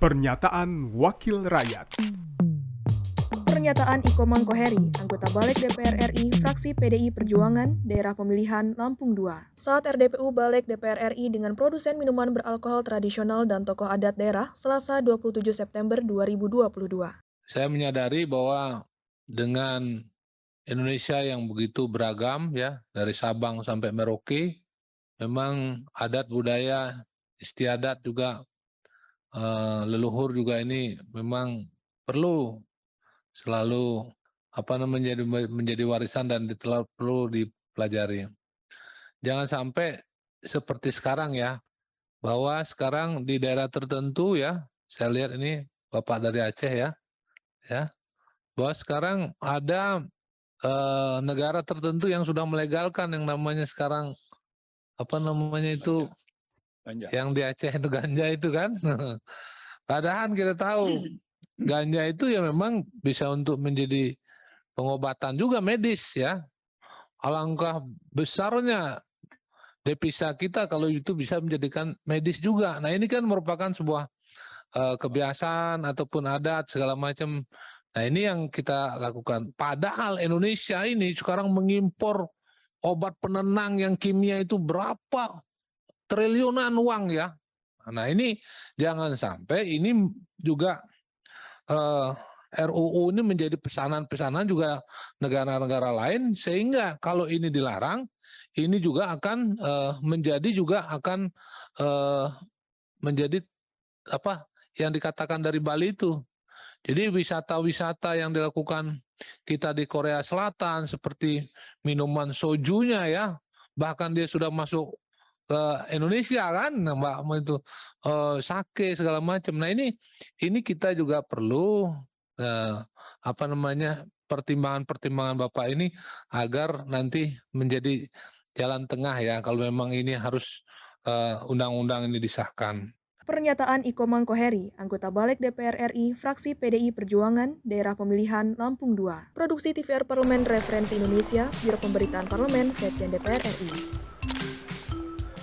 Pernyataan Wakil Rakyat Pernyataan Iko Mangkoheri, anggota Balik DPR RI, fraksi PDI Perjuangan, daerah pemilihan Lampung II. Saat RDPU Balik DPR RI dengan produsen minuman beralkohol tradisional dan tokoh adat daerah, Selasa 27 September 2022. Saya menyadari bahwa dengan Indonesia yang begitu beragam ya, dari Sabang sampai Merauke, memang adat budaya, istiadat juga uh, leluhur juga ini memang perlu selalu apa namanya menjadi menjadi warisan dan perlu dipelajari. Jangan sampai seperti sekarang ya, bahwa sekarang di daerah tertentu ya, saya lihat ini Bapak dari Aceh ya, ya, bahwa sekarang ada uh, negara tertentu yang sudah melegalkan yang namanya sekarang apa namanya itu Ganja. Yang di Aceh itu ganja itu kan. Padahal kita tahu ganja itu ya memang bisa untuk menjadi pengobatan juga medis ya. Alangkah besarnya devisa kita kalau itu bisa menjadikan medis juga. Nah ini kan merupakan sebuah uh, kebiasaan ataupun adat segala macam. Nah ini yang kita lakukan. Padahal Indonesia ini sekarang mengimpor obat penenang yang kimia itu berapa triliunan uang ya. Nah ini jangan sampai ini juga eh, RUU ini menjadi pesanan-pesanan juga negara-negara lain sehingga kalau ini dilarang ini juga akan uh, menjadi juga akan uh, menjadi apa yang dikatakan dari Bali itu. Jadi wisata-wisata yang dilakukan kita di Korea Selatan seperti minuman sojunya ya, bahkan dia sudah masuk ke Indonesia kan Mbak itu uh, sake segala macam. Nah ini ini kita juga perlu uh, apa namanya pertimbangan-pertimbangan Bapak ini agar nanti menjadi jalan tengah ya kalau memang ini harus undang-undang uh, ini disahkan. Pernyataan Iko Mangkoheri, anggota Balik DPR RI, fraksi PDI Perjuangan, daerah pemilihan Lampung II. Produksi TVR Parlemen Referensi Indonesia, Biro Pemberitaan Parlemen, Sekjen DPR RI.